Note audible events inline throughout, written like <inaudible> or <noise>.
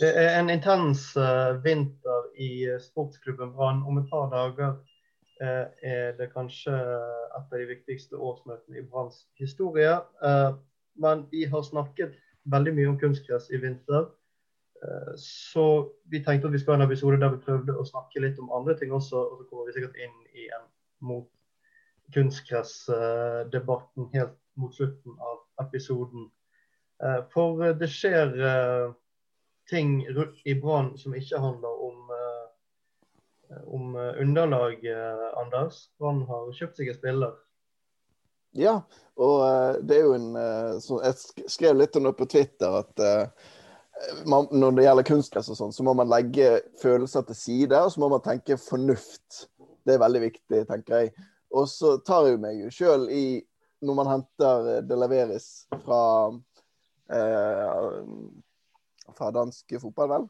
Det er en intens uh, vinter i uh, sportsklubben Brann. Om et par dager uh, er det kanskje et av de viktigste årsmøtene i Branns historie. men vi har snakket veldig mye om kunstgress i vinter. så vi tenkte at vi skulle ha en episode der vi prøvde å snakke litt om andre ting også. Og så kommer vi sikkert inn i en mot kunstgressdebatten helt mot slutten av episoden. for det skjer ting i Brann som ikke handler om, uh, om uh, underlag, uh, Anders. Brann har kjøpt seg en spiller. Ja, og det er jo en Jeg skrev litt om det på Twitter at man, når det gjelder kunstgress og sånn, så må man legge følelser til side, og så må man tenke fornuft. Det er veldig viktig, tenker jeg. Og så tar jeg meg jo sjøl i Når man henter Delaveris fra eh, fra dansk fotball, vel?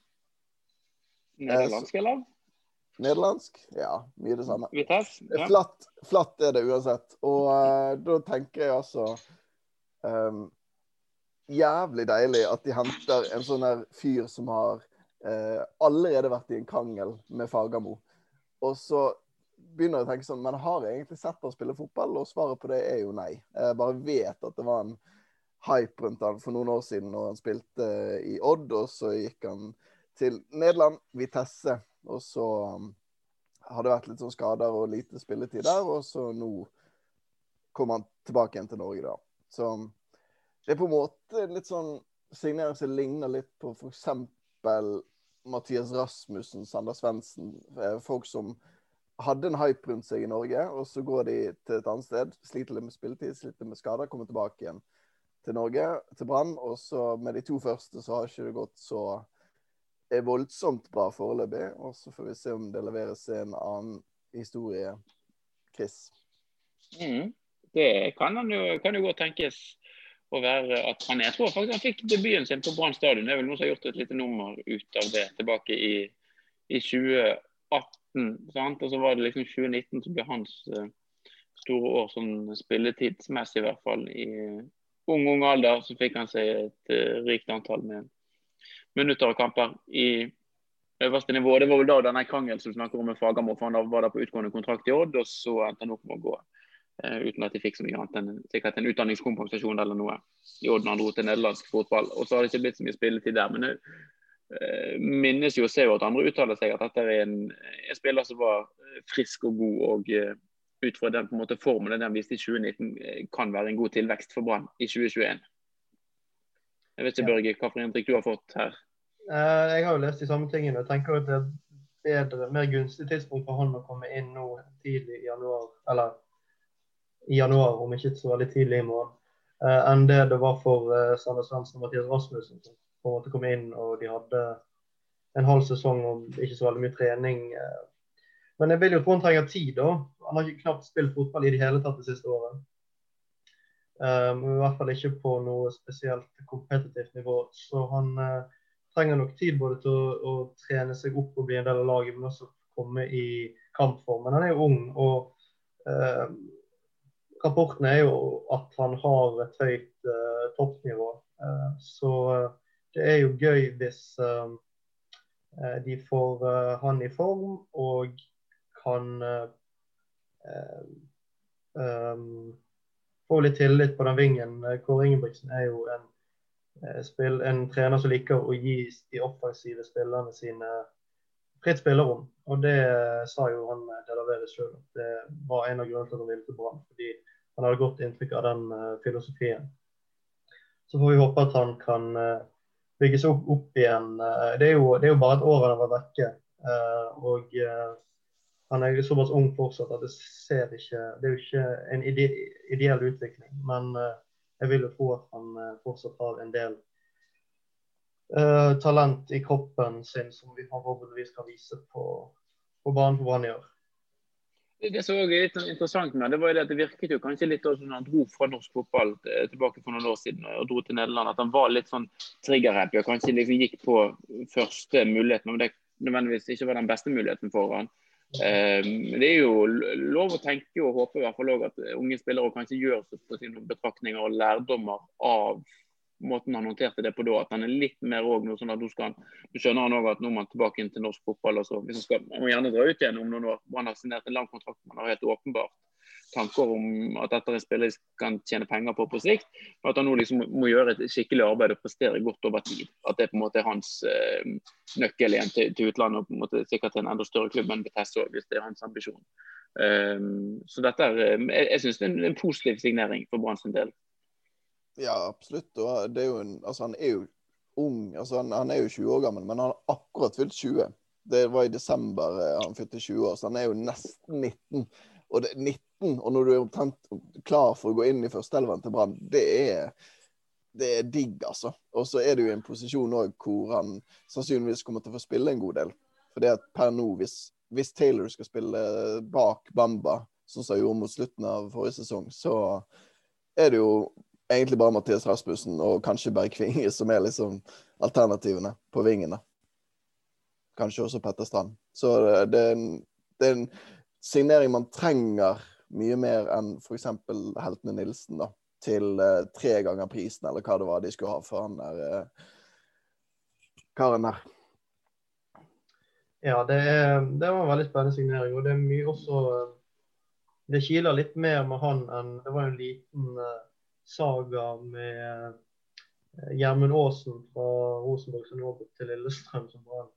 Nederlandsk, eller? Nederlandsk? Ja, mye det samme. Vitesse? Ja. Flatt, flatt, er det uansett. Og uh, da tenker jeg altså um, Jævlig deilig at de henter en sånn her fyr som har uh, allerede vært i en krangel med Fagermo. Og så begynner jeg å tenke sånn Men har jeg egentlig sett ham spille fotball? Og svaret på det er jo nei. Jeg bare vet at det var en hype rundt han for noen år siden når han spilte i Odd, og så gikk han til Nederland, Vitesse, og så um, har det vært litt sånn skader og lite spilletid der, og så nå kom han tilbake igjen til Norge, da. Så um, det er på en måte litt sånn signering som ligner litt på f.eks. Mathias Rasmussen, Sander Svendsen. Eh, folk som hadde en hype rundt seg i Norge, og så går de til et annet sted, sliter litt med spilletid, sliter med skader, kommer tilbake igjen til Norge, til Brann. Og så med de to første så har ikke det gått så er voldsomt bra foreløpig. Og så får vi se om det leveres en annen historie. Chris? Mm. Det kan, jo, kan jo godt tenkes å være at han er. Jeg tror faktisk han fikk debuten sin på Brann stadion. Det er vel noen som har gjort et lite nummer ut av det tilbake i, i 2018. Sant? Og så var det liksom 2019 som ble hans uh, store år sånn spilletidsmessig, i hvert fall, i, ung, ung alder så fikk han seg et uh, rikt antall med minutter og kamper i øverste nivå. Det var vel da denne krangelen som snakker om med Fagermo, for han var da på utgående kontrakt i Odd, og så endte han opp med å gå. Uh, uten at de fikk så mye annet enn sikkert en utdanningskompensasjon eller noe i Odd når han dro til nederlandsk fotball. Og så har det ikke blitt så mye spilletid der. Men det uh, minnes jo og ser jo at andre uttaler seg at dette er en, en spiller som var frisk og god og uh, ut fra den på en måte formelen den viste i 2019, eh, kan være en god tilvekst for Brann i 2021. Jeg vet ikke, Børge, hva for inntrykk du har fått her? Eh, jeg har jo lest de samme tingene. Jeg tenker at det er bedre, mer gunstig tidspunkt for han å komme inn nå tidlig i januar, eller i januar, om ikke så veldig tidlig i morgen, eh, enn det det var for Sander Svendsen og Mathias Rasmussen, som på en måte kom inn og de hadde en halv sesong og ikke så veldig mye trening men jeg vil jo tro han trenger tid. da. Han har ikke knapt spilt fotball i det hele tatt det siste året. Um, I hvert fall ikke på noe spesielt kompetitivt nivå. Så han uh, trenger nok tid både til å, å, trene seg opp og bli en del av laget, men også komme i kampform. Men han er jo ung, og uh, rapporten er jo at han har et høyt uh, toppnivå. så det er jo gøy hvis de får han i form. og kan um, få litt tillit på den vingen. Kåre Ingebrigtsen er jo en, spill, en, trener som liker å gi de offensive spillerne sine fritt spillerom. Og det sa jo han Delaveres sjøl. Det var en av grunnene til at han ville til Brann. Fordi han hadde godt inntrykk av den filosofien. Så får vi håpe at han kan bygge seg opp, opp igjen. Det, er jo, det, er jo, bare et år han har vært vekke. og han er såpass ung fortsatt at det ser ikke Det er jo ikke en ide, ideell utvikling. Men uh, jeg vil jo tro at han uh, fortsatt har en del uh, talent i kroppen sin som vi forhåpentligvis kan vise på, på banen for hva han gjør. Det som er litt interessant med det var jo at det virket jo kanskje litt som han dro fra norsk fotball tilbake for noen år siden og dro til Nederland. At han var litt sånn trigger-happy og kanskje liksom gikk på første muligheten. Men det nødvendigvis ikke var den beste muligheten for han. Ehm, det er jo lov å tenke og håpe i hvert fall også at unge spillere kanskje gjør seg sine betraktninger og lærdommer av måten han håndterte det på da. At han er litt mer òg nå. sånn at du, skal Du skjønner han òg at nå må han tilbake inn til norsk fotball. Altså, hvis han skal, må gjerne dra ut igjen om noen år. Han har signert en lang kontrakt, man har helt åpenbart tanker om at dette er spillet kan tjene penger på på sikt. Og at han nå liksom må gjøre et skikkelig arbeid og prestere godt over tid. At det på en måte er hans eh, nøkkel igjen til, til, utlandet og på en måte sikkert til en enda større klubb enn Betesse hvis det er hans ambisjon. Um, så dette er, eh, jeg, jeg synes det er en, en positiv signering for Brann sin del. Ja, absolutt. Og det er jo en, altså, han er jo ung. Altså, han, han, er jo 20 år gammel, men han har akkurat fylt 20. Det var i desember eh, han fylte 20 år, så han er jo nesten 19. Og det, 19, og når du er omtrent klar for å gå inn i førsteelven til Brann, det er det er digg, altså. Og så er det jo en posisjon òg hvor han sannsynligvis kommer til å få spille en god del. For det at per nå, hvis, hvis Taylor skal spille bak Bamba, sånn som han gjorde mot slutten av forrige sesong, så er det jo egentlig bare Mathias Rasmussen og kanskje Berg Kvinge som er liksom alternativene på vingene. Kanskje også Petter Strand. Så det er en, det er en signering man trenger mye mer enn f.eks. Heltene Nilsen, da. Til uh, tre ganger prisen, eller hva det var de skulle ha for han der uh, karen der. Ja, det, er, det, var en veldig spennende signering. Og det er mye også Det kiler litt mer med han enn Det var en liten saga med Gjermund Aasen fra Rosenborg som nå til Lillestrøm som var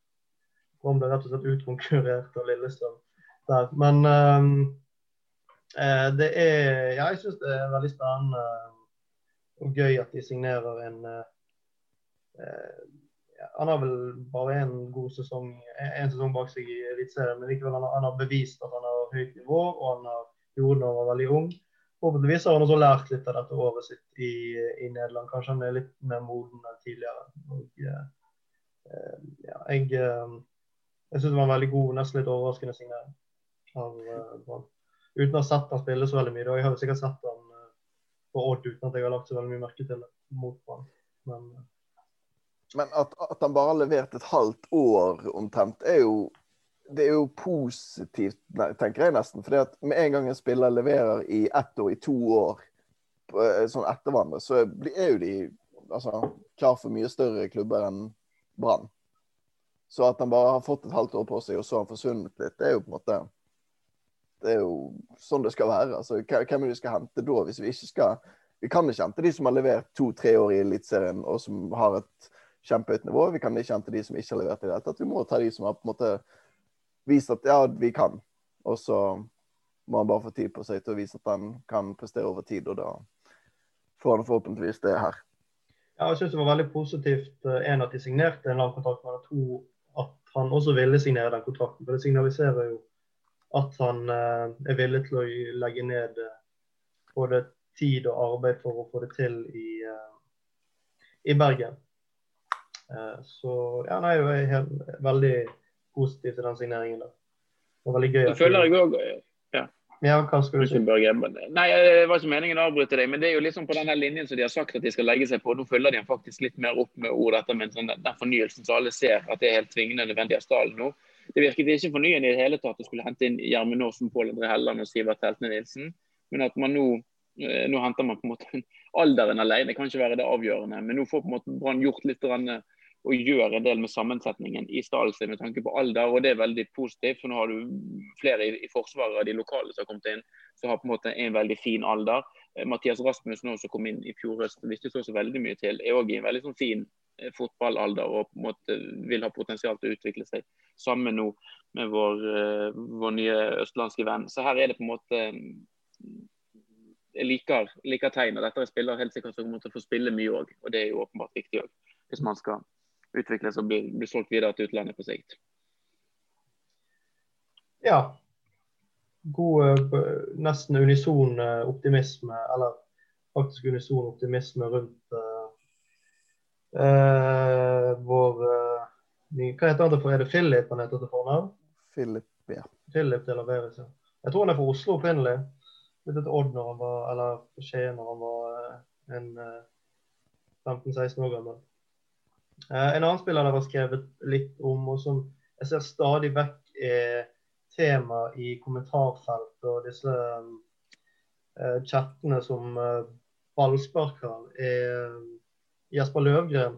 Om det rett og slett utkonkurrert av Lillestrøm der. Men um, det er Ja, jeg syns det er veldig spennende og gøy at de signerer en uh, ja, Han har vel bare en god sesong, en sesong bak seg i Eliteserien, men likevel han har, han har bevist at han har høyt nivå, og han har gjort det da han var veldig ung. Forhåpentligvis har han også lært litt av dette året sitt i, i Nederland. Kanskje han er litt mer moden enn tidligere. Og, uh, ja, jeg, jeg syns det var en veldig god, nesten litt overraskende signering av uh, Brann. Uten å ha sett han spille så veldig mye. Da. Jeg har jo sikkert sett han uh, på Odd uten at jeg har lagt så veldig mye merke til det mot Brann. Men, uh, Men at, at, han bare har levert et halvt år omtrent, er jo det er jo positivt, tenker jeg nesten. For med en gang en spiller leverer i ett år, i to år, sånn etter hverandre, så er jo de altså, klar for mye større klubber enn Brann. Så at han bare har fått et halvt år på seg, og så har han forsvunnet litt, det er jo på en måte det er jo sånn det skal være. Altså, hvem er det vi skal hente da, hvis vi ikke skal Vi kan ikke hente de som har levert to-tre år i Eliteserien og som har et kjempehøyt nivå. Vi kan ikke hente de som ikke har levert i det hele tatt. Vi må ta de som har på en måte vist at ja, vi kan. Og så må han bare få tid på seg til å vise at han kan prestere over tid, og da får han forhåpentligvis det her. Ja, jeg synes det var veldig positivt eh, en at de signerte en lang kontrakt, men to at han også ville signere den kontrakten. For det signaliserer jo at han eh, er villig til å legge ned eh, både tid og arbeid for å få det til i, eh, i Bergen. Så ja, nei, jeg er helt, veldig positiv til den signeringen. der. Det var veldig gøy. Jeg føler jeg òg. Ja. ja, hva skal du si? Nei, Det var ikke meningen å avbryte deg, men det er jo liksom på denne linjen som de har sagt at de skal legge seg på. Nå følger de faktisk litt mer opp med ord dette med sånn, den fornyelsen som alle ser at det er helt tvingende nødvendig av stallen nå. Det virket ikke fornyende i det hele tatt å skulle hente inn Gjermund Aasen, Pål André Helland og Sivert Heltene Nilsen. Men at man nå, eh, nå henter man på en måte alderen alene kan ikke være det avgjørende. Men nå får på en måte Brann gjort litt og gjør en del med sammensetningen i stallen sin med tanke på alder. og Det er veldig positivt. for Nå har du flere i, Forsvaret av de lokale som har kommet inn, som har på en måte en veldig fin alder. Eh, Mathias Rasmussen som kom inn i fjor høst, visste så, så veldig mye til. Er òg i en veldig sånn fin Eh, fotballalder og på en måte vil ha potensial til å utvikle seg. Sammen nå med vår, eh, vår nye østlandske venn. Så her er det på en måte Jeg liker, liker og Dette er spiller helt sikkert som kommer til å få spille mye òg, og det er jo åpenbart viktig òg. Hvis man skal utvikle seg og bli, bli solgt videre til utlandet på sikt. Ja. God, eh, nesten unison optimisme, eller faktisk unison optimisme rundt Uh, vår uh, Hva heter han til for? Er det Philip han heter til fornavn? Philip, ja. Philip de Laveris, ja. Jeg tror han er fra Oslo opprinnelig. Flyttet til Odd når han var, eller Skien når han var uh, en 15-16 år gammel. en annen spiller det var skrevet litt om, og som jeg ser stadig vekk er tema i kommentarfelt og disse chattene som ballsparker, er Jesper Løvgren,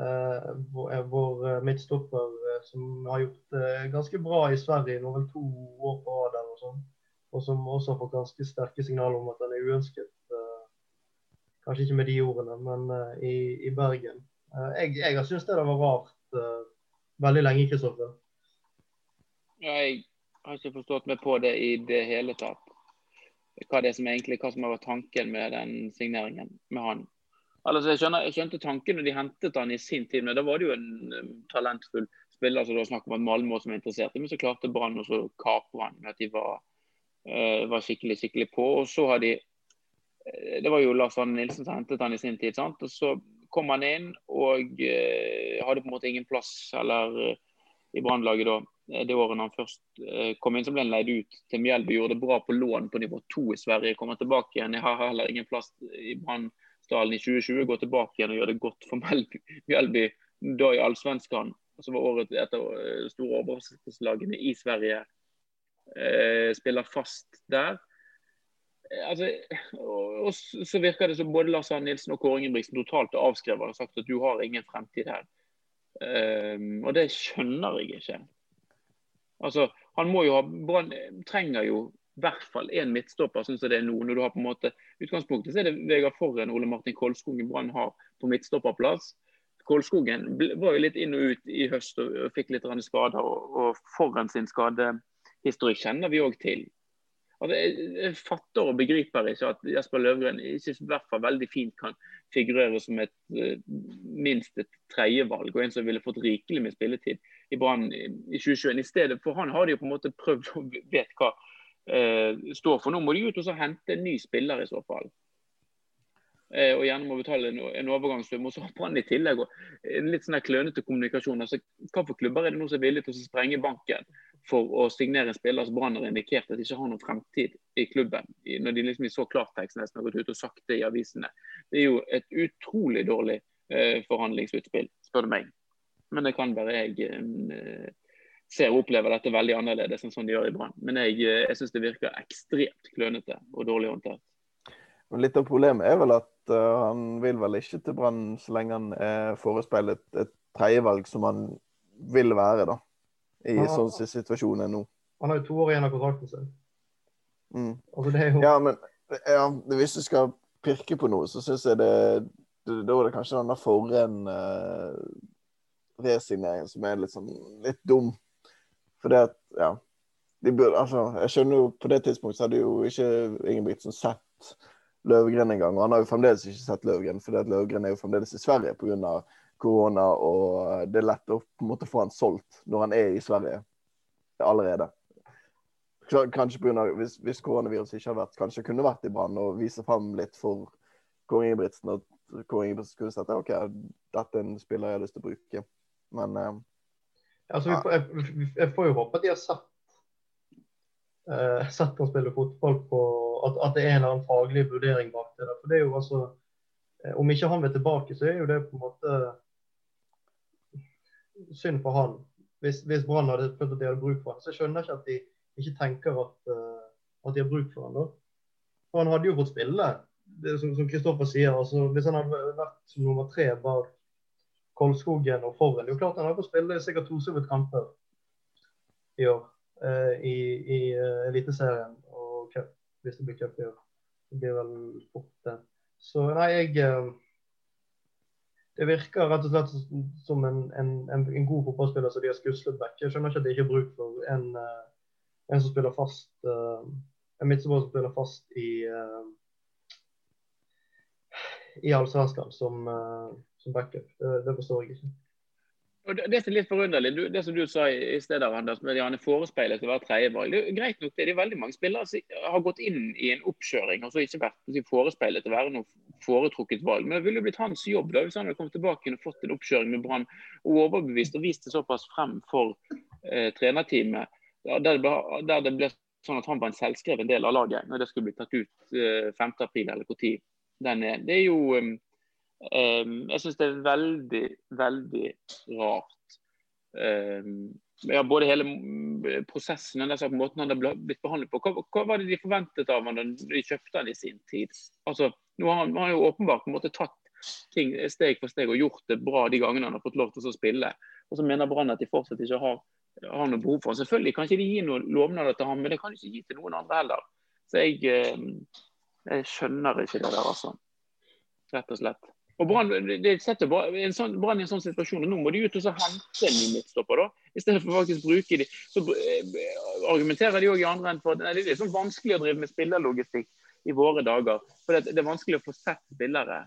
eh, vår, vår midtstopper, uh, som har gjort det ganske bra i Sverige nå vel to år på rad. Og, sånn, og som også har fått ganske sterke signaler om at han er uønsket. kanskje ikke med de ordene, men i, i, Bergen. jeg, jeg har syntes det var rart veldig lenge, Kristoffer. Jeg har ikke forstått meg på det i det hele tatt. Hva det som egentlig, hva som har vært tanken med den signeringen med han. Altså, jeg, skjønner, jeg skjønte tanken når de hentet han i sin tid, men da var det jo en um, talentfull spiller. altså Det snakk om at Malmö som interesserte, interessert, men så klarte Brann å kapre han med at de var, uh, var, skikkelig skikkelig på. og så har de uh, Det var jo Lars Arne Nilsen som hentet han i sin tid. sant? Og Så kom han inn og uh, hadde på en måte ingen plass eller i Brannlaget da. Eh, det året han først eh, kom inn, så ble han leid ut til Mjelby. Gjorde det bra på lån på nivå to i Sverige. Kommer tilbake igjen. Jeg har heller ingen plass i Brannsdalen i 2020. gå tilbake igjen og gjøre det godt for Mjelby, da i Allsvenskan. Som var året etter eh, store overraskelseslagene i Sverige. spiller fast der. Altså, og, så virker det som både Lars Arne Nilsen og Kåre Ingebrigtsen totalt avskrevet og har sagt at du har ingen fremtid her. Um, og det skjønner jeg ikke. Altså, han må jo ha, Brann trenger jo hvert fall én midtstopper, sånn som det er nå. når du har på en måte, utgangspunktet så er det Vegard Forren Ole Martin Kolskogen Brann har på midtstopperplass. Kolskogen var jo litt inn og ut i høst og, og fikk litt skader. Og, og Forren sin skadehistorikk kjenner vi òg til. Altså, jeg, jeg, fatter og begriper ikke at Jesper Løvgren ikke i hvert fall veldig fint kan figurere som et uh, minst et tredjevalg, og en som ville fått rikelig med spilletid i Brann i 2021. I stedet for han har de jo på en måte prøvd å vet hva står for. Nå må de ut og hente en ny spiller i så fall. Uh, og gjerne må betale en, en overgangssum. Og så har Brann i tillegg og en litt sånn klønete kommunikasjon. altså for klubber er det nå som er villige til å sprenge banken for å signere en spiller som Brann har indikert at de ikke har noen fremtid i klubben? Når de liksom i så klartekst nesten har gått ut og sagt det i avisene. Det er jo et utrolig dårlig forhandlingsutspill, spør du meg. Men det kan være jeg ser og opplever dette veldig annerledes enn sånn de gjør i Brann. Men jeg, uh, jeg syns det virker ekstremt klønete og dårlig håndtert. Men Litt av problemet er vel at uh, han vil vel ikke til Brann så lenge han er forespeilet et tredjevalg som han vil være, da. I ja, sånn situasjon er nå. Han har jo to år igjen av kontrakten sin. Mm. Altså, jo... Ja, men ja, hvis du skal pirke på noe, så syns jeg det Da er det kanskje denne forren uh, resigneringen som er litt sånn litt dum. For det at, ja de burde, altså, Jeg skjønner jo På det tidspunktet så hadde jo ikke Ingebrigtsen sett Løvgren engang. Og han har jo fremdeles ikke sett Løvgren, for Løvgren er jo fremdeles i Sverige pga. korona. Og det er lett å på en måte få han solgt når han er i Sverige allerede. Kanskje på grunn av, hvis, hvis koronaviruset ikke har vært, kanskje kunne vært i Brann og vise fram litt for Kåre Ingebrigtsen. At Kåre Ingebrigtsen skulle sett OK, dette er en spiller jeg har lyst til å bruke. Men eh, altså, jeg, jeg, får jo håpe at de har sett uh, sett å spille fotball på at, at, det er en eller annen faglig vurdering bak det. For det er jo altså eh, Om ikke han vil tilbake, så er jo det på en måte synd for han. Hvis, hvis Brann hadde følt at de hadde bruk for han, så jeg skjønner ikke at de ikke tenker at, uh, at de har bruk for han da. For han hadde jo fått spille, det, som Kristoffer sier. altså Hvis han hadde vært som nummer tre bak Kolskogen og Forren. Det er jo klart Han har fått spille sikkert tosyvet kamper i år uh, i, i uh, Eliteserien og cup, hvis det blir cup i år. Det blir vel fort det. Så nei, jeg uh, Det virker rett og slett som en, en, en, god fotballspiller som de har skuslet vekk. Jeg skjønner ikke at det ikke er bruk for en, en som spiller fast En midtstopper som spiller fast i i Allsvenskan som som backup. Det, det forstår jeg ikke. Og det, det som er litt forunderlig, du, det som du sa i, i stedet, Anders, med er forespeilet å være tredjevalg. Det er greit nok, det er veldig mange spillere som har gått inn i en oppkjøring og så ikke vært forespeilet å være noe foretrukket valg. Men det ville jo blitt hans jobb da, hvis han hadde kommet tilbake og fått en oppkjøring med Brann og overbevist og vist det såpass frem for eh, trenerteamet, der det, ble, der det ble sånn at han var en selvskreven del av laget når det skulle bli tatt ut eh, 5.4 eller når. Det er jo um, Um, jeg syns det er veldig, veldig rart. Um, ja, både hele prosessen og på måten han har blitt behandlet på. Hva, hva, var det de forventet av han da de kjøpte han i sin tid? Altså, nå har han, han har jo åpenbart måte tatt ting steg for steg og gjort det bra de gangene han har fått lov til å spille. Og så mener Brann at de fortsatt ikke har, har noe behov for han. Selvfølgelig kan ikke de gi noen lovnader til ham, men det kan de ikke gi til noen andre heller. Så jeg, jeg skjønner ikke det der, altså. Rett og slett. Og Brann sånn, i en sånn situasjon, og nå må de ut og så hente en ny midtstopper. da, I stedet for faktisk bruke de. Så eh, argumenterer de òg i andre enden for at det er sånn vanskelig å drive med spillerlogistikk i våre dager. For det, er vanskelig å få sett spillere.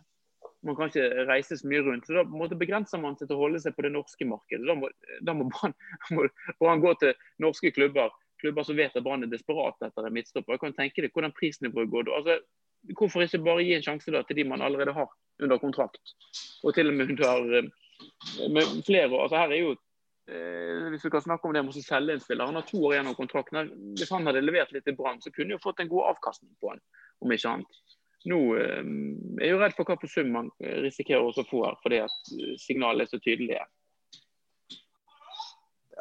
Man kan ikke reise så mye rundt. så Da måte, begrenser man seg til å holde seg på det norske markedet. Da må, <laughs> da må Brann gå til norske klubber klubber som vet at Brann er desperat etter en midtstopper. Jeg kan tenke deg hvordan prisnivået går. Altså, hvorfor ikke bare gi en sjanse da, til de man allerede har under kontrakt? Og til og med under eh, med flere. Altså, her er jo eh, hvis vi kan snakke om det med å selge en spiller. Han har to år igjen av kontrakten. Hvis han hadde levert litt til Brann, så kunne han fått en god avkastning på han, om ikke annet. Nå eh, er jeg jo redd for hva på sum man risikerer å få her, fordi at signalet signalene er så tydelige.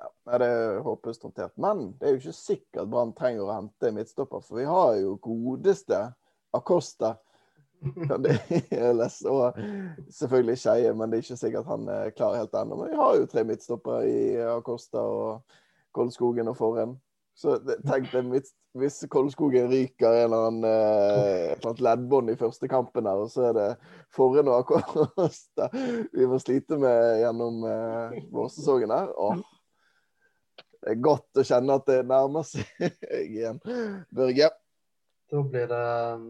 Ja, det er håpløst håndtert. Men det er jo ikke sikkert Brann trenger å hente midtstopper, for vi har jo godeste Acosta. Lest, og selvfølgelig Skeie, men det er ikke sikkert han er klar helt ennå. Men vi har jo tre midtstoppere i Acosta og Koldskogen og Forhen. Så tenk deg hvis Koldskogen ryker en eller annen eh, et leddbånd i første kampen her, og så er det Forhen og Acosta vi må slite med gjennom eh, vårsesongen her. Åh, det er godt å kjenne at det nærmer seg <laughs> igjen. Børge? Da blir det um,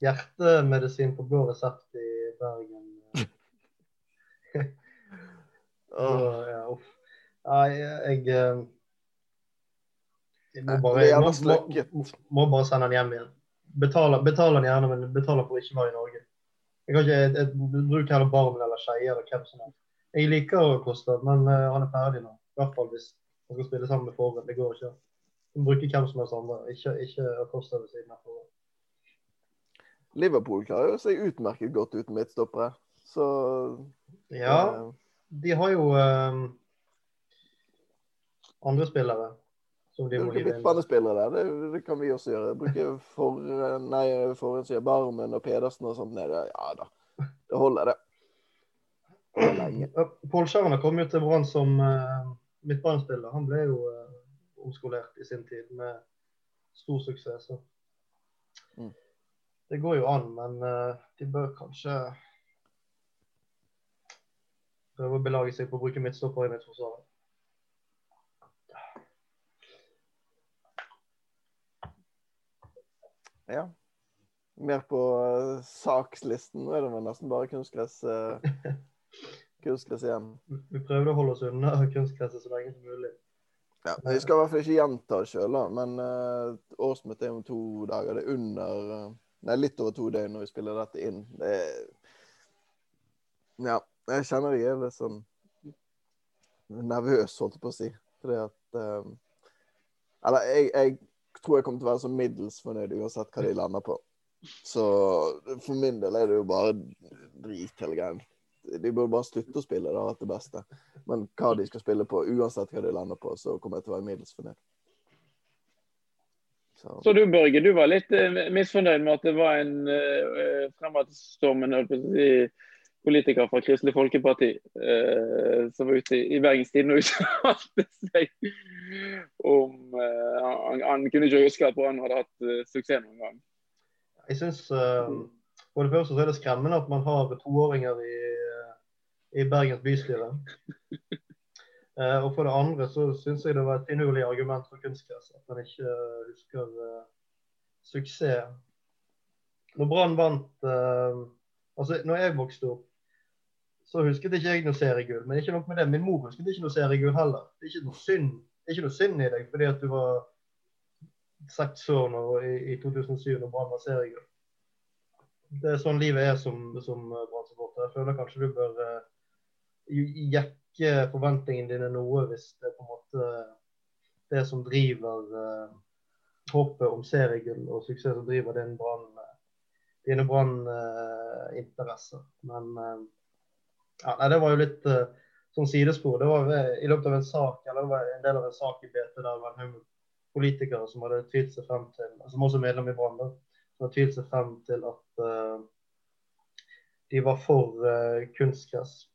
hjertemedisin på blå resept i Bergen. <laughs> oh. ja, uff. Nei, jeg, um, jeg må bare, jeg må, må, bare sende den hjem igjen. Betaler, betaler den gjerne, men betaler for å ikke være i Norge. Jeg kan ikke, jeg, jeg, Bruk heller Barmen eller Skeie eller hvem som helst. Jeg liker Kosta, men uh, han er ferdig nå. I hvert fall hvis han skal spille sammen med Forren. Det går ikke. Bruker hvem som helst andre, ikke, ikke Acosta ved siden av. Liverpool klarer jo seg utmerket godt uten midtstoppere, så Ja, eh. de har jo eh, andre spillere. Som de Bruker midtbanespillere der, det, det, kan vi også gjøre. Bruke for, nei, Forren sier Barmen og Pedersen og sånt nede. Ja da, det holder, det. Pål kom jo til Brann som uh, midtbanespiller. Han ble jo uh, omskolert i sin tid med stor suksess. Så. Mm. Det går jo an, men uh, de bør kanskje prøve å belage seg på å bruke midtstopper i midtforsvaret. Ja. Mer på uh, sakslisten. Nå er det nesten bare kunstgress. Uh, <laughs> kunstgress igjen. Vi prøvde å holde oss unna kunstgresset så lenge som mulig. Ja, Vi skal i hvert fall ikke gjenta det sjøl, men uh, årsmøtet er om to dager. Det er under uh, Nei, litt over to døgn når vi spiller dette inn. Det er Ja, jeg kjenner jeg er litt sånn nervøs, holdt jeg på å si. Fordi at uh, Eller jeg, jeg, tror jeg kommer til å være så middels fornøyd uansett hva de lander på. Så for min del er det jo bare drit hele greien de burde bare slutte å spille. Det har vært det beste. Men hva de skal spille på, uansett hva de lander på, så kommer jeg til å være middels fornøyd. Så. så. du Børge, du var litt uh, misfornøyd med at det var en uh, fremadstormende si, politiker fra Kristelig Folkeparti uh, som var ute i, i Bergens Tidende og uttalte seg om uh, han, han, kunne ikke huske at Brann hadde hatt uh, suksess noen gang. Jeg synes, For det første så er det skremmende at man har toåringer i i Bergens bystyre. <laughs> Eh, og for det andre så syns jeg det var et finurlig argument for kunstgress at man ikke uh, husker uh, suksess. Når Brann vant Altså, når jeg vokste opp, så husket ikke jeg noe seriegull. Men ikke nok med det, min mor husket ikke noe seriegull heller. Det er ikke noe synd, ikke noe synd i deg fordi at du var seks år nå, i, i 2007 når Brann var seriegull. Det er sånn livet er som, som Brann-supporter. Jeg føler kanskje du bør jekke forventningene dine noe hvis det er på en måte det som driver uh, håpet om seriegull og suksess som driver din brann, dine branninteresser. Uh, Men uh, ja, nei, det var jo litt uh, sånn sidespor. Det var i løpet av en sak, eller det var en del av en sak i BT der det var en haug politikere som hadde tvilt seg frem til, som også medlem i Brann, som hadde tvilt seg frem til at de var for uh, kunstgress.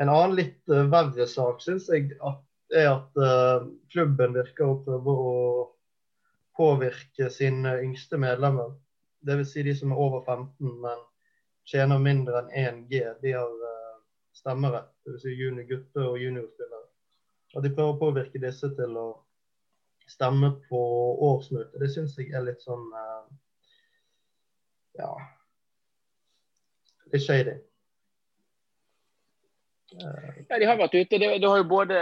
En annen litt uh, verre sak syns jeg at, er at uh, klubben virker å prøve å påvirke sine yngste medlemmer. Dvs. Si de som er over 15, men tjener mindre enn 1 G. De har stemmerett. Dvs. Si junior gutter og juniorspillere. Og de prøver å påvirke disse til å stemme på årsmøtet. Det syns jeg er litt sånn Ja Litt shady. Ja, de har vært ute. Det, det, har både,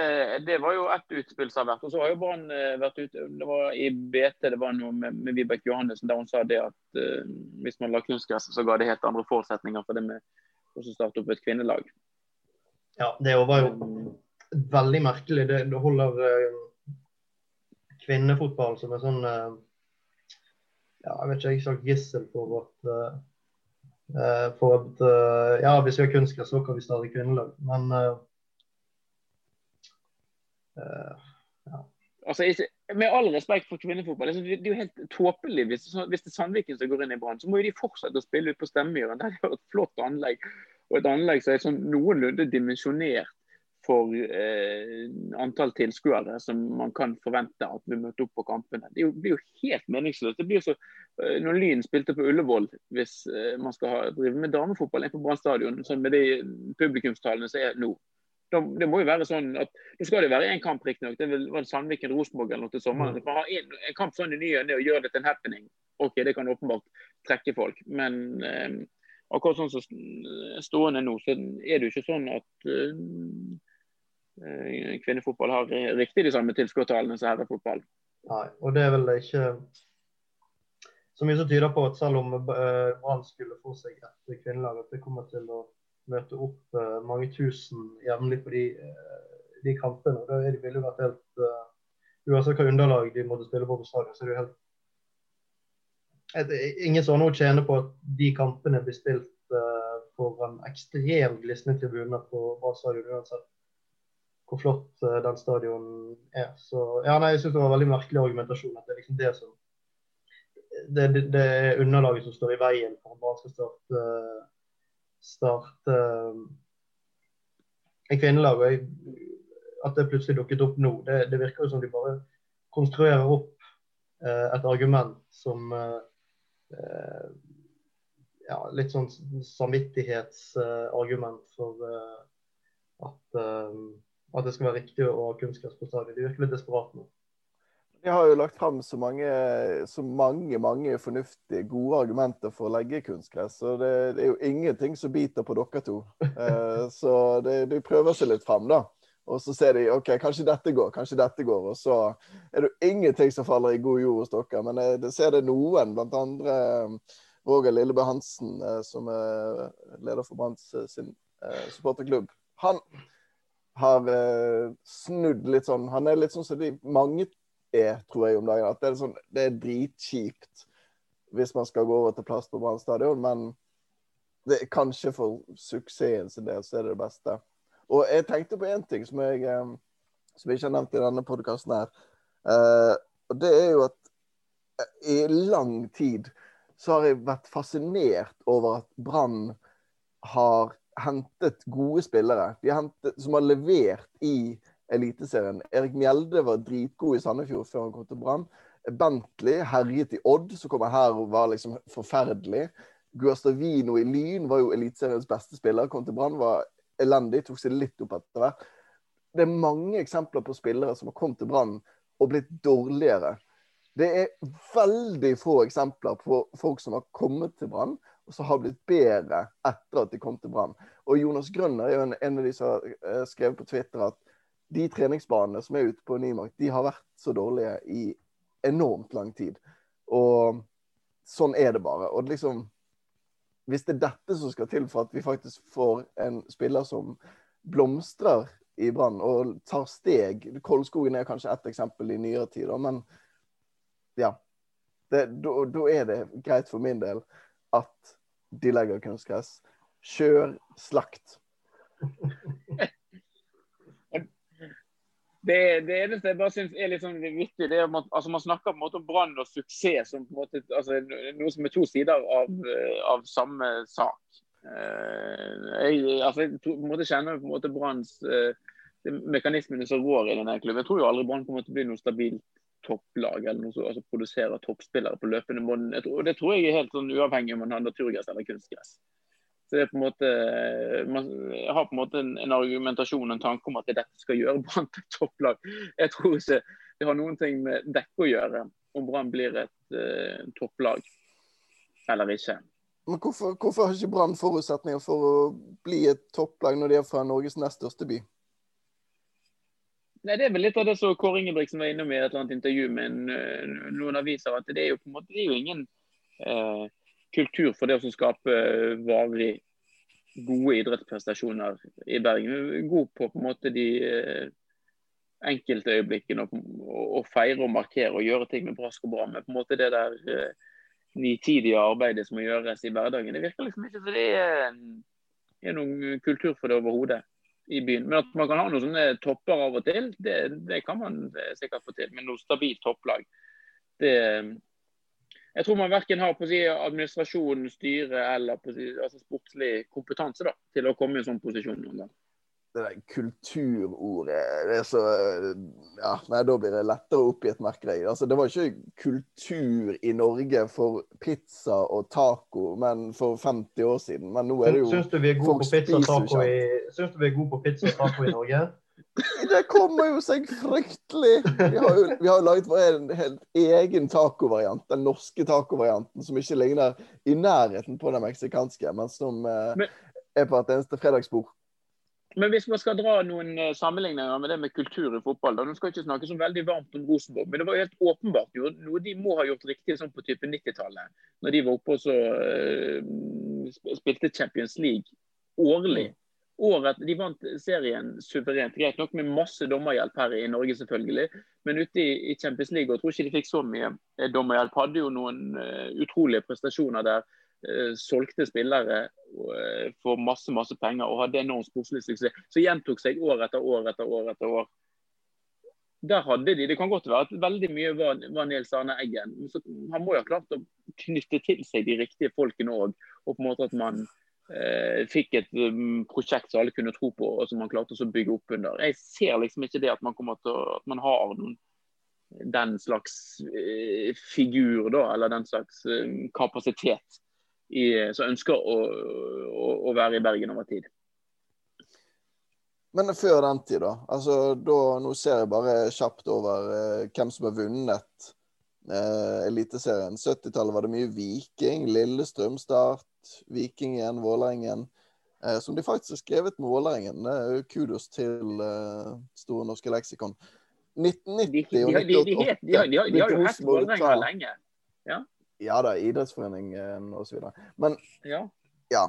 det var jo ett utspill som har vært. Og så har jo Brann eh, vært ute. Det var I BT det var noe med, med Vibeke Johannessen der hun sa det at uh, hvis man la kunstgress, så ga det helt andre forutsetninger for det med å starte opp et kvinnelag. Ja, det var jo veldig merkelig. Det, det holder uh, kvinnefotball som er sånn uh, Ja, jeg vet ikke, jeg sagt gissel for at Eh, for at eh, ja, hvis vi har kunstgress, så kan vi starte kvinnelag. Men uh, ja. Altså, med all respekt for kvinnefotball, liksom, det er jo helt tåpelig hvis, hvis det er Sandviken som går inn i Brann. Så må jo de fortsette å spille ut på Stemmemyren. Der er jo et flott anlegg. Og et anlegg som er sånn noenlunde dimensjonert for eh, antall tilskuere som man kan forvente at vi møter opp på kampene. Det blir jo helt meningsløst. Det blir så eh, Når Lyn spilte på Ullevål, hvis eh, man skal ha, drive med damefotball inn på Brann stadion, sånn med de publikumstallene som er nå, da, det må jo være sånn at Nå skal det være én kamp, riktignok. Det var Sandviken-Rosenborg eller noe til sommeren. Mm. Man har en, en, kamp sånn i ny og ne og gjør det til en happening. OK, det kan åpenbart trekke folk. Men eh, akkurat sånn som stående nå, så er det jo ikke sånn at Eh, kvinnefotball har riktig de samme tilskuertallene som herrefotball. Nei, og det er vel ikke så mye som tyder på at selv om eh, Brann skulle få seg et kvinnelag, at det kommer til å møte opp eh, mange tusen jevnlig på de, de kampene. Da det ville vært helt Uansett hva underlag de måtte spille på på stadion, så er det jo helt et, Ingen noe å tjene på at de kampene blir spilt foran ekstremt glisne tribune på Brann stadion uansett hvor flott uh, den stadion er. Så ja, nei, jeg syns det var en veldig merkelig argumentasjon. at Det er liksom det som det, det, det er underlaget som står i veien for at man skal starte, starte uh, en kvinnelag. At det plutselig dukket opp nå, det, det virker jo som de bare konstruerer opp uh, et argument som ja, litt sånn samvittighetsargument for at at det skal være riktig å ha kunstgress på stadion. De virker litt desperate nå. De har jo lagt fram så mange, så mange, mange fornuftige, gode argumenter for å legge kunstgress. Så det, det er jo ingenting som biter på dere to. <laughs> Eh, så det, de prøver seg litt fram, da. Og så ser de OK, kanskje dette går, kanskje dette går. Og så er det jo ingenting som faller i god jord hos dere. Men jeg, jeg ser det noen, blant andre eh, Roger Lillebø Hansen, eh, som er leder for Branns sin supporterklubb. Han har uh, snudd litt sånn Han er litt sånn som de mange er, tror jeg, om dagen. At det er, sånn, det er dritkjipt hvis man skal gå over til plass på Brann stadion, men det kanskje for suksessen sin del så er det det beste. Og jeg tenkte på én ting som jeg, um, som jeg ikke har nevnt i denne podkasten her. Uh, og det er jo at i lang tid så har jeg vært fascinert over at Brann har hentet gode spillere. Hentet, som har levert i Eliteserien. Erik Mjelde var dritgod i Sandefjord før han kom til Brann. Bentley herjet i Odd, som kommer her og var liksom forferdelig. Guastavino i Lyn var jo Eliteseriens beste spiller. Kom til Brann, var elendig. Tok seg litt opp etter hvert. Det er mange eksempler på spillere som har kommet til Brann og blitt dårligere. Det er veldig få eksempler på folk som har kommet til Brann og som har blitt bedre etter at de kom til Brann. Og Jonas Grønner er jo en, en, av de som har eh, skrevet på Twitter at de treningsbanene som er ute på Nymark, de har vært så dårlige i enormt lang tid. Og sånn er det bare. Og liksom Hvis det er dette som skal til for at vi faktisk får en spiller som blomstrer i Brann og tar steg Koldskogen er kanskje ett eksempel i nyere tid, men ja. Da er det greit for min del at de legger kunstgress. Kjør slakt. Det, det, eneste jeg bare syns er litt sånn vittig, det er at altså, man snakker på en måte om brann og suksess som på en måte, altså, noe som er to sider av, av samme sak. Uh, jeg, altså, jeg på en måte kjenner på en måte Branns uh, mekanismene som rår i denne klubben. Jeg tror jo aldri Brann kommer til å bli noe stabilt topplag eller noe altså, produserer toppspillere på løpende bånd. Det tror jeg er helt sånn uavhengig om man har naturgress eller kunstgress. Så det er på en måte, Man har på en måte en, en argumentasjon en tanke om at det dette skal gjøre Brann til topplag. Jeg tror ikke det har noen ting med dekke å gjøre om Brann blir et uh, topplag eller ikke. Men hvorfor, hvorfor har ikke Brann forutsetninger for å bli et topplag når de er fra Norges nest største by? Nei, Det er vel litt av det som Kåre Ingebrigtsen var innom i et eller annet intervju med en, eh, noen aviser. at Det er jo på en måte, det er jo ingen eh, kultur for det å skape varig gode idrettsprestasjoner i Bergen. God på på en måte de eh, enkelte øyeblikkene. Å feire og markere og gjøre ting med brask og bra. Men på en måte det der eh, nitidige arbeidet som må gjøres i hverdagen, det virker liksom ikke som det er, er noen kultur for det overhodet i byen. Men at man kan ha noen sånne topper av og til, det, det kan man sikkert få til. Men noe stabilt topplag, det Jeg tror man verken har på å si administrasjon, styre eller på å si, altså sportslig kompetanse da, til å komme i en sånn posisjon noen gang det der kulturordet det er så Ja, nei, da blir det lettere opp i et merkeri. Altså, det var ikke kultur i Norge for pizza og taco men for 50 år siden. Men nå er det jo Syns du vi er gode på pizza og taco i, Syns du vi er gode på pizza og taco i Norge? <laughs> Det kommer jo seg fryktelig! Vi har jo vi har laget en helt egen tacovariant, den norske tacovarianten, som ikke ligner i nærheten på den meksikanske, men som eh, er på et eneste fredagsbord. Men hvis man skal dra noen eh, sammenligninger med det med kultur i fotball da, Nå skal ikke snakke så veldig varmt om Rosenborg, men det var helt åpenbart jo, noe de må ha gjort riktig sånn på type 90-tallet. Når de var oppe og så uh, spilte Champions League årlig. Året, de vant serien suverent, greit nok med masse dommerhjelp her i Norge, selvfølgelig. Men ute i, i Champions League og jeg tror ikke de fikk så mye eh, dommerhjelp. Hadde jo noen uh, utrolige prestasjoner der. Uh, solgte spillere uh, for masse masse penger og hadde enorm sportslig suksess. Så gjentok seg år etter år etter år. etter år. Der hadde de, Det kan godt være at veldig mye var, var Nils Arne Eggen. Så, han må jo ha klart å knytte til seg de riktige folkene òg. Og på en måte at man eh, fikk et um, prosjekt som alle kunne tro på, og som man klarte å bygge opp under. Jeg ser liksom ikke det at man til at man har noen den slags figur, da, eller den slags kapasitet i, som ønsker å, å, å, være i Bergen over tid. Men før den tid, da? Altså, da nå ser jeg bare kjapt over eh, hvem som har vunnet eh, Eliteserien. 70-tallet var det mye Viking, Lillestrøm, Start, Viking igjen, Vålerengen. Eh, som de faktisk har skrevet med Vålerengen. Kudos til eh, Store norske leksikon. 1990 og 1988 De har jo hett Vålerenga lenge. Ja. Ja da, idrettsforeningen osv. Men ja. ja.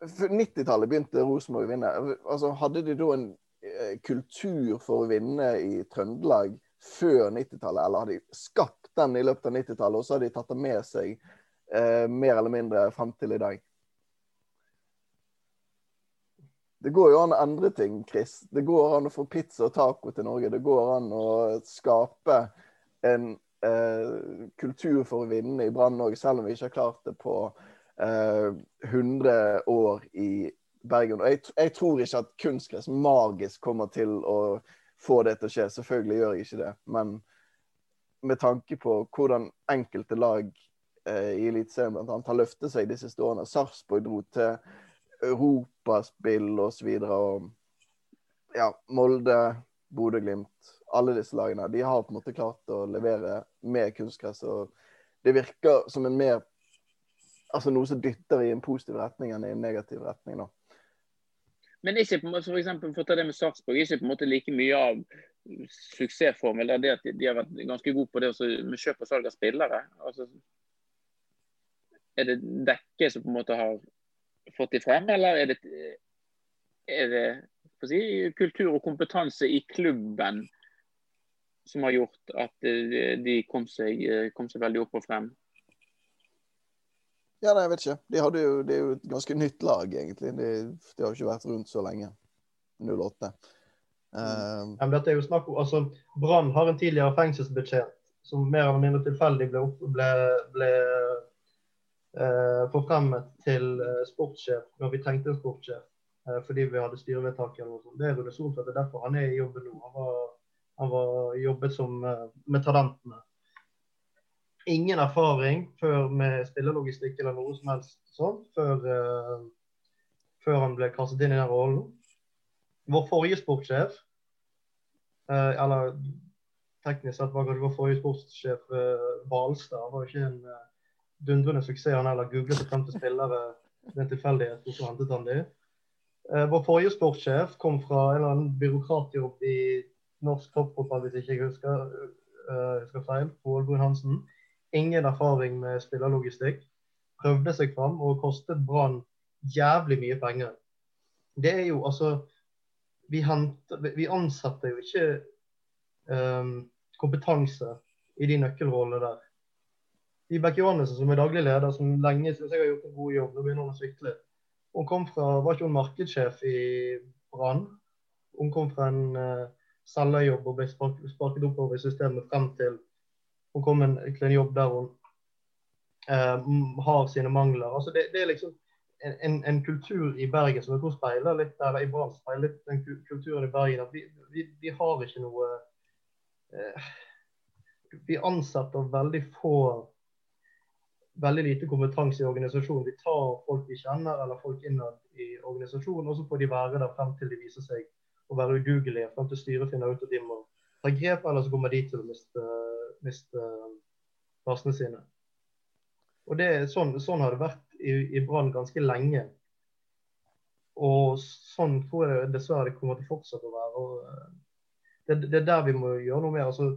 90-tallet begynte Rosenborg å vinne. Altså, hadde de da en eh, kultur for å vinne i Trøndelag før 90-tallet, eller hadde de skapt den i løpet av 90-tallet, og så har de tatt den med seg eh, mer eller mindre frem til i dag? Det går jo an å endre ting, Chris. Det går an å få pizza og taco til Norge. Det går an å skape en eh, kultur for å vinne i Brann òg, selv om vi ikke har klart det på eh, 100 år i Bergen. Og jeg, jeg tror ikke at kunstgress magisk kommer til å få det til å skje. Selvfølgelig gjør jeg ikke det. Men med tanke på hvordan enkelte lag eh, i Eliteserien bl.a. har løftet seg de siste årene. Sarpsborg dro til europaspill osv. Og, så og ja, Molde, Bodø-Glimt alle disse lagene. De har på en måte klart å levere med kunstgress. og Det virker som en mer altså noe som dytter i en positiv retning enn i en negativ retning. da. Men ikke for, for, eksempel, for å ta det med Sarpsborg, ikke på en måte like mye av suksessformel det at de har vært ganske gode på det med kjøp og salg av spillere. Altså, er det Dekke som på en måte har fått de frem, eller er det, er det si, kultur og kompetanse i klubben som har gjort at eh, de kom seg, eh, kom seg veldig opp og frem? Ja, nei, jeg vet ikke. De hadde jo, det er jo et ganske nytt lag, egentlig. De, de har jo ikke vært rundt så lenge. 08. Um, ja, dette er jo snakk om, altså, Brann har en tidligere fengselsbetjent som mer eller mindre tilfeldig ble, ble, ble eh, forfremmet til eh, sportssjef når vi trengte en sportssjef. Eh, fordi vi hadde styrevedtak eller noe sånt. Det er Rune Soltvedt. Det er derfor han er i jobben nå. Han var, han var jobbet som eh, med talentene. Ingen erfaring før med spillelogistikk eller noe som helst sånt før, uh, før han ble kastet inn i den rollen. Vår forrige sportssjef, uh, eller teknisk sett var kanskje vår forrige sportssjef uh, Hvalstad, var jo ikke en uh, dundrende suksess. Han heller googlet seg frem til spillere ved en tilfeldighet, og hentet han de. Uh, vår forrige sportssjef kom fra en eller annen byråkratjobb i norsk toppfotball, hvis ikke jeg husker, uh, husker feil. Pål Brun Hansen. Ingen erfaring med spillerlogistikk. Prøvde seg fram og kostet Brann jævlig mye penger. Det er jo altså Vi, henter, vi ansetter jo ikke um, kompetanse i de nøkkelrollene der. Vibeke Johannessen, som er daglig leder, som lenge syns jeg har gjort en god jobb, nå begynner hun å sykle. Hun kom fra, Var ikke hun markedssjef i Brann? Hun kom fra en uh, selgerjobb og ble sparket oppover i systemet frem til hun kommer til en jobb der hun eh, har sine mangler. Altså det, det er liksom en, en, kultur i Bergen som jeg tror speiler litt eller i Brann speiler litt den kulturen i Bergen. at Vi, vi, vi har ikke noe eh, Vi ansetter veldig få Veldig lite kompetanse i organisasjonen. Vi tar folk vi kjenner eller folk innad i organisasjonen, og så får de være der frem til de viser seg å være udugelige, frem til styret finner ut at de må ta grep, eller så kommer de til å miste miste plassene sine. Og det, sånn, sånn har det vært i, i Brann ganske lenge. Og sånn tror jeg dessverre det kommer til å fortsette å være. Eh, det, det, er der vi må gjøre noe mer. Altså,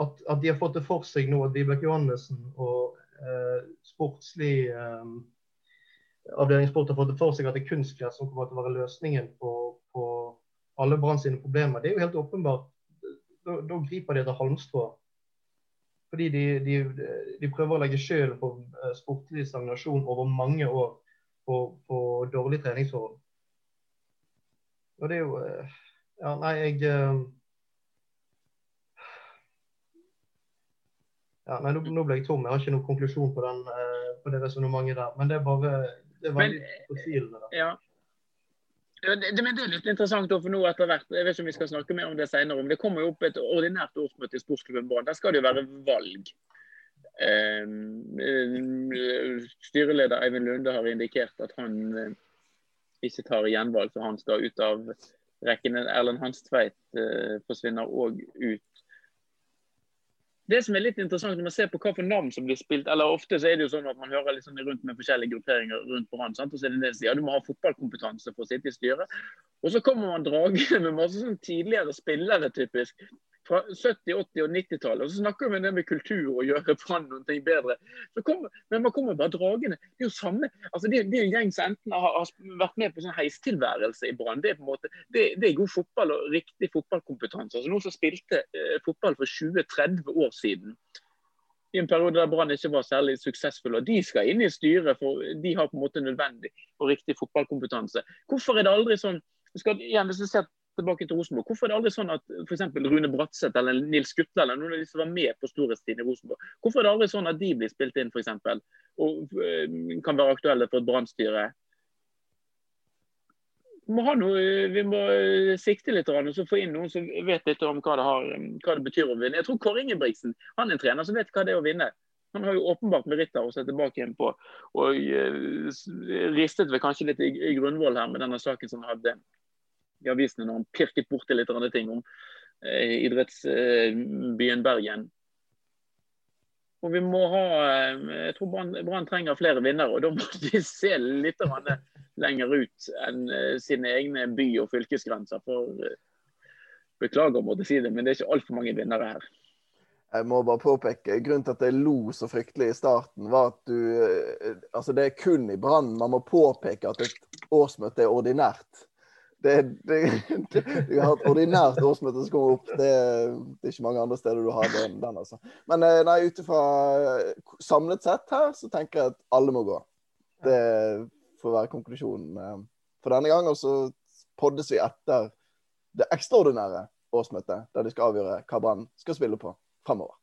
at, at, de har fått det for seg nå at Vibeke Johannessen og eh, sportslig eh, avdelingssport har fått det for seg at det er kunstgress som kommer til å være løsningen på alle Brann sine problemer. Det er jo helt åpenbart da, da griper de etter halmstrå. Fordi de, de, de, prøver å legge skylden på eh, sportlig stagnasjon over mange år på, på dårlig treningsforhold. Og det er jo eh, Ja, nei, jeg eh, ja, nei, nå, nå, ble jeg tom. Jeg har ikke noen konklusjon på, den, på det resonnementet der. Men det er bare det er veldig fortvilende. Ja, det, det, det, er litt interessant for nå etter hvert. Jeg vet ikke om vi skal snakke mer om det senere. men det kommer jo opp et ordinært årsmøte i sportsklubben Brann. Der skal det jo være valg. Eh, styreleder Eivind Lunde har indikert at han eh, ikke tar gjenvalg, så han skal ut av rekken. Erlend Hanstveit eh, forsvinner òg ut det som er litt interessant når man ser på hva for navn som blir spilt, eller Ofte så er det jo sånn at man hører sånn rundt med forskjellige grupperinger rundt på han, og så er det sier ja, du må ha fotballkompetanse for å sitte i styret. Og så kommer man dragende med masse sånn tidligere spillere, typisk fra 70-, 80- og 90-tallet. Og så snakker vi om det med kultur og gjøre Brann noe bedre. Kom, men man kommer bare dragende. Det er jo samme, altså det, det er en gjeng som enten har, har, vært med på sånn heistilværelse i Brann. Det, det, det, er god fotball og riktig fotballkompetanse. Altså Noen som spilte eh, fotball for 20-30 år siden. I en periode der Brann ikke var særlig suksessfull. Og de skal inn i styret, for de har på en måte nødvendig og riktig fotballkompetanse. Hvorfor er det aldri sånn skal, igjen, hvis du ser tilbake til Rosenborg. Hvorfor er det aldri sånn at f.eks. Rune Bratseth eller Nils Skutle eller noen av de som var med på storhetstiden i Rosenborg, hvorfor er det aldri sånn at de blir spilt inn f.eks. og øh, kan være aktuelle for et brannstyre? Vi må, noe, vi må øh, sikte litt og få inn noen som vet litt om hva det, har, hva det betyr å vinne. Jeg tror Kåre Ingebrigtsen han er en trener som vet hva det er å vinne. Han har jo åpenbart meritter å se tilbake igjen på. Og ristet vel kanskje litt i, i grunnvoll her med denne saken som han hadde i avisene når han pirket borti litt andre ting om eh, idrettsbyen Bergen. Og vi må ha, eh, Jeg tror Brann trenger flere vinnere, og da må de se litt lenger ut enn eh, sine egne by- og fylkesgrenser. For eh, Beklager å måtte si det, men det er ikke altfor mange vinnere her. Jeg må bare påpeke, Grunnen til at jeg lo så fryktelig i starten, var at du Altså, det er kun i Brann man må påpeke at et årsmøte er ordinært det, det, det, Vi har et ordinært årsmøte som kommer opp. Det, det, er ikke mange andre steder du har den. den altså. Men eh, nei, ut ifra eh, samlet sett her, så tenker jeg at alle må gå. Det får være konklusjonen eh, for denne gang. Og så poddes vi etter det ekstraordinære årsmøtet, der de skal avgjøre hva Brann skal spille på fremover.